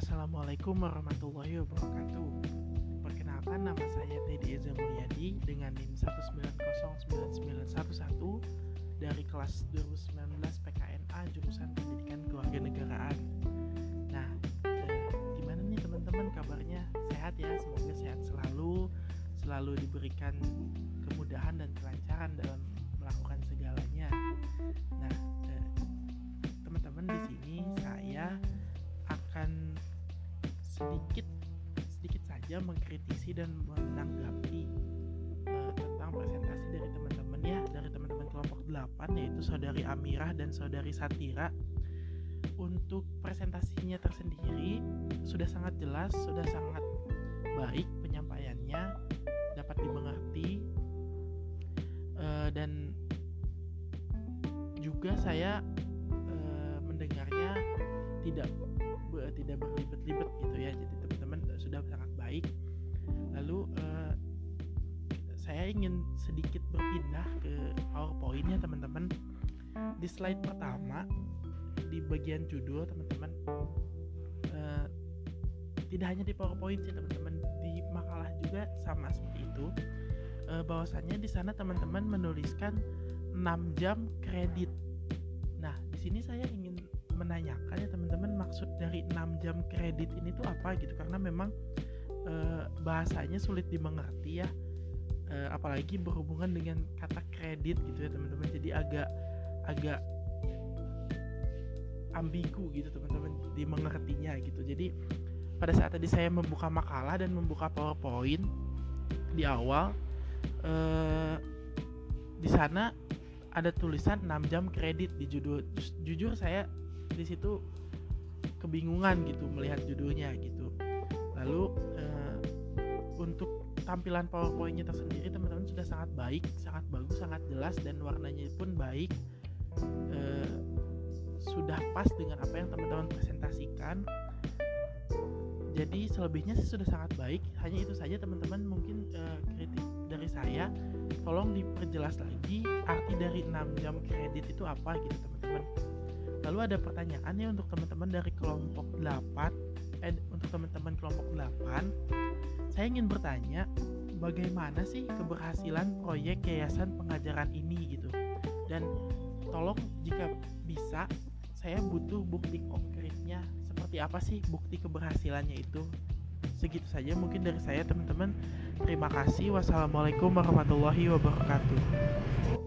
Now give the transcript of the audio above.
Assalamualaikum warahmatullahi wabarakatuh Perkenalkan nama saya Teddy Eza Mulyadi dengan NIM 1909911 dari kelas 2019 PKNA jurusan Pendidikan Kewarganegaraan. Nah, eh, gimana nih teman-teman kabarnya? Sehat ya? Semoga sehat selalu, selalu diberikan kemudahan dan kelancaran dalam melakukan segalanya. Nah, eh, saja mengkritisi dan menanggapi uh, tentang presentasi dari teman-teman ya dari teman-teman kelompok 8 yaitu saudari Amirah dan saudari Satira. Untuk presentasinya tersendiri sudah sangat jelas sudah sangat baik penyampaiannya dapat dimengerti. Uh, dan juga saya uh, mendengarnya tidak tidak berlibet-libet gitu ya. Jadi di slide pertama di bagian judul teman-teman uh, tidak hanya di powerpoint sih teman-teman di makalah juga sama seperti itu. Uh, bahwasannya di sana teman-teman menuliskan 6 jam kredit. Nah di sini saya ingin menanyakan ya teman-teman maksud dari 6 jam kredit ini tuh apa gitu? Karena memang e, bahasanya sulit dimengerti ya. E, apalagi berhubungan dengan kata kredit gitu ya teman-teman. Jadi agak agak ambigu gitu teman-teman dimengertinya gitu. Jadi pada saat tadi saya membuka makalah dan membuka powerpoint di awal e, di sana ada tulisan 6 jam kredit di judul jujur saya di situ kebingungan gitu melihat judulnya gitu. Lalu uh, untuk tampilan powerpointnya tersendiri teman-teman sudah sangat baik sangat bagus sangat jelas dan warnanya pun baik uh, sudah pas dengan apa yang teman-teman presentasikan. Jadi selebihnya sih sudah sangat baik. Hanya itu saja teman-teman mungkin uh, kritik dari saya. Tolong diperjelas lagi arti dari 6 jam kredit itu apa gitu teman-teman. Lalu ada pertanyaan ya untuk teman-teman dari kelompok 8 eh untuk teman-teman kelompok 8 saya ingin bertanya bagaimana sih keberhasilan proyek yayasan pengajaran ini gitu? Dan tolong jika bisa saya butuh bukti konkretnya seperti apa sih bukti keberhasilannya itu. Segitu saja mungkin dari saya teman-teman. Terima kasih. Wassalamualaikum warahmatullahi wabarakatuh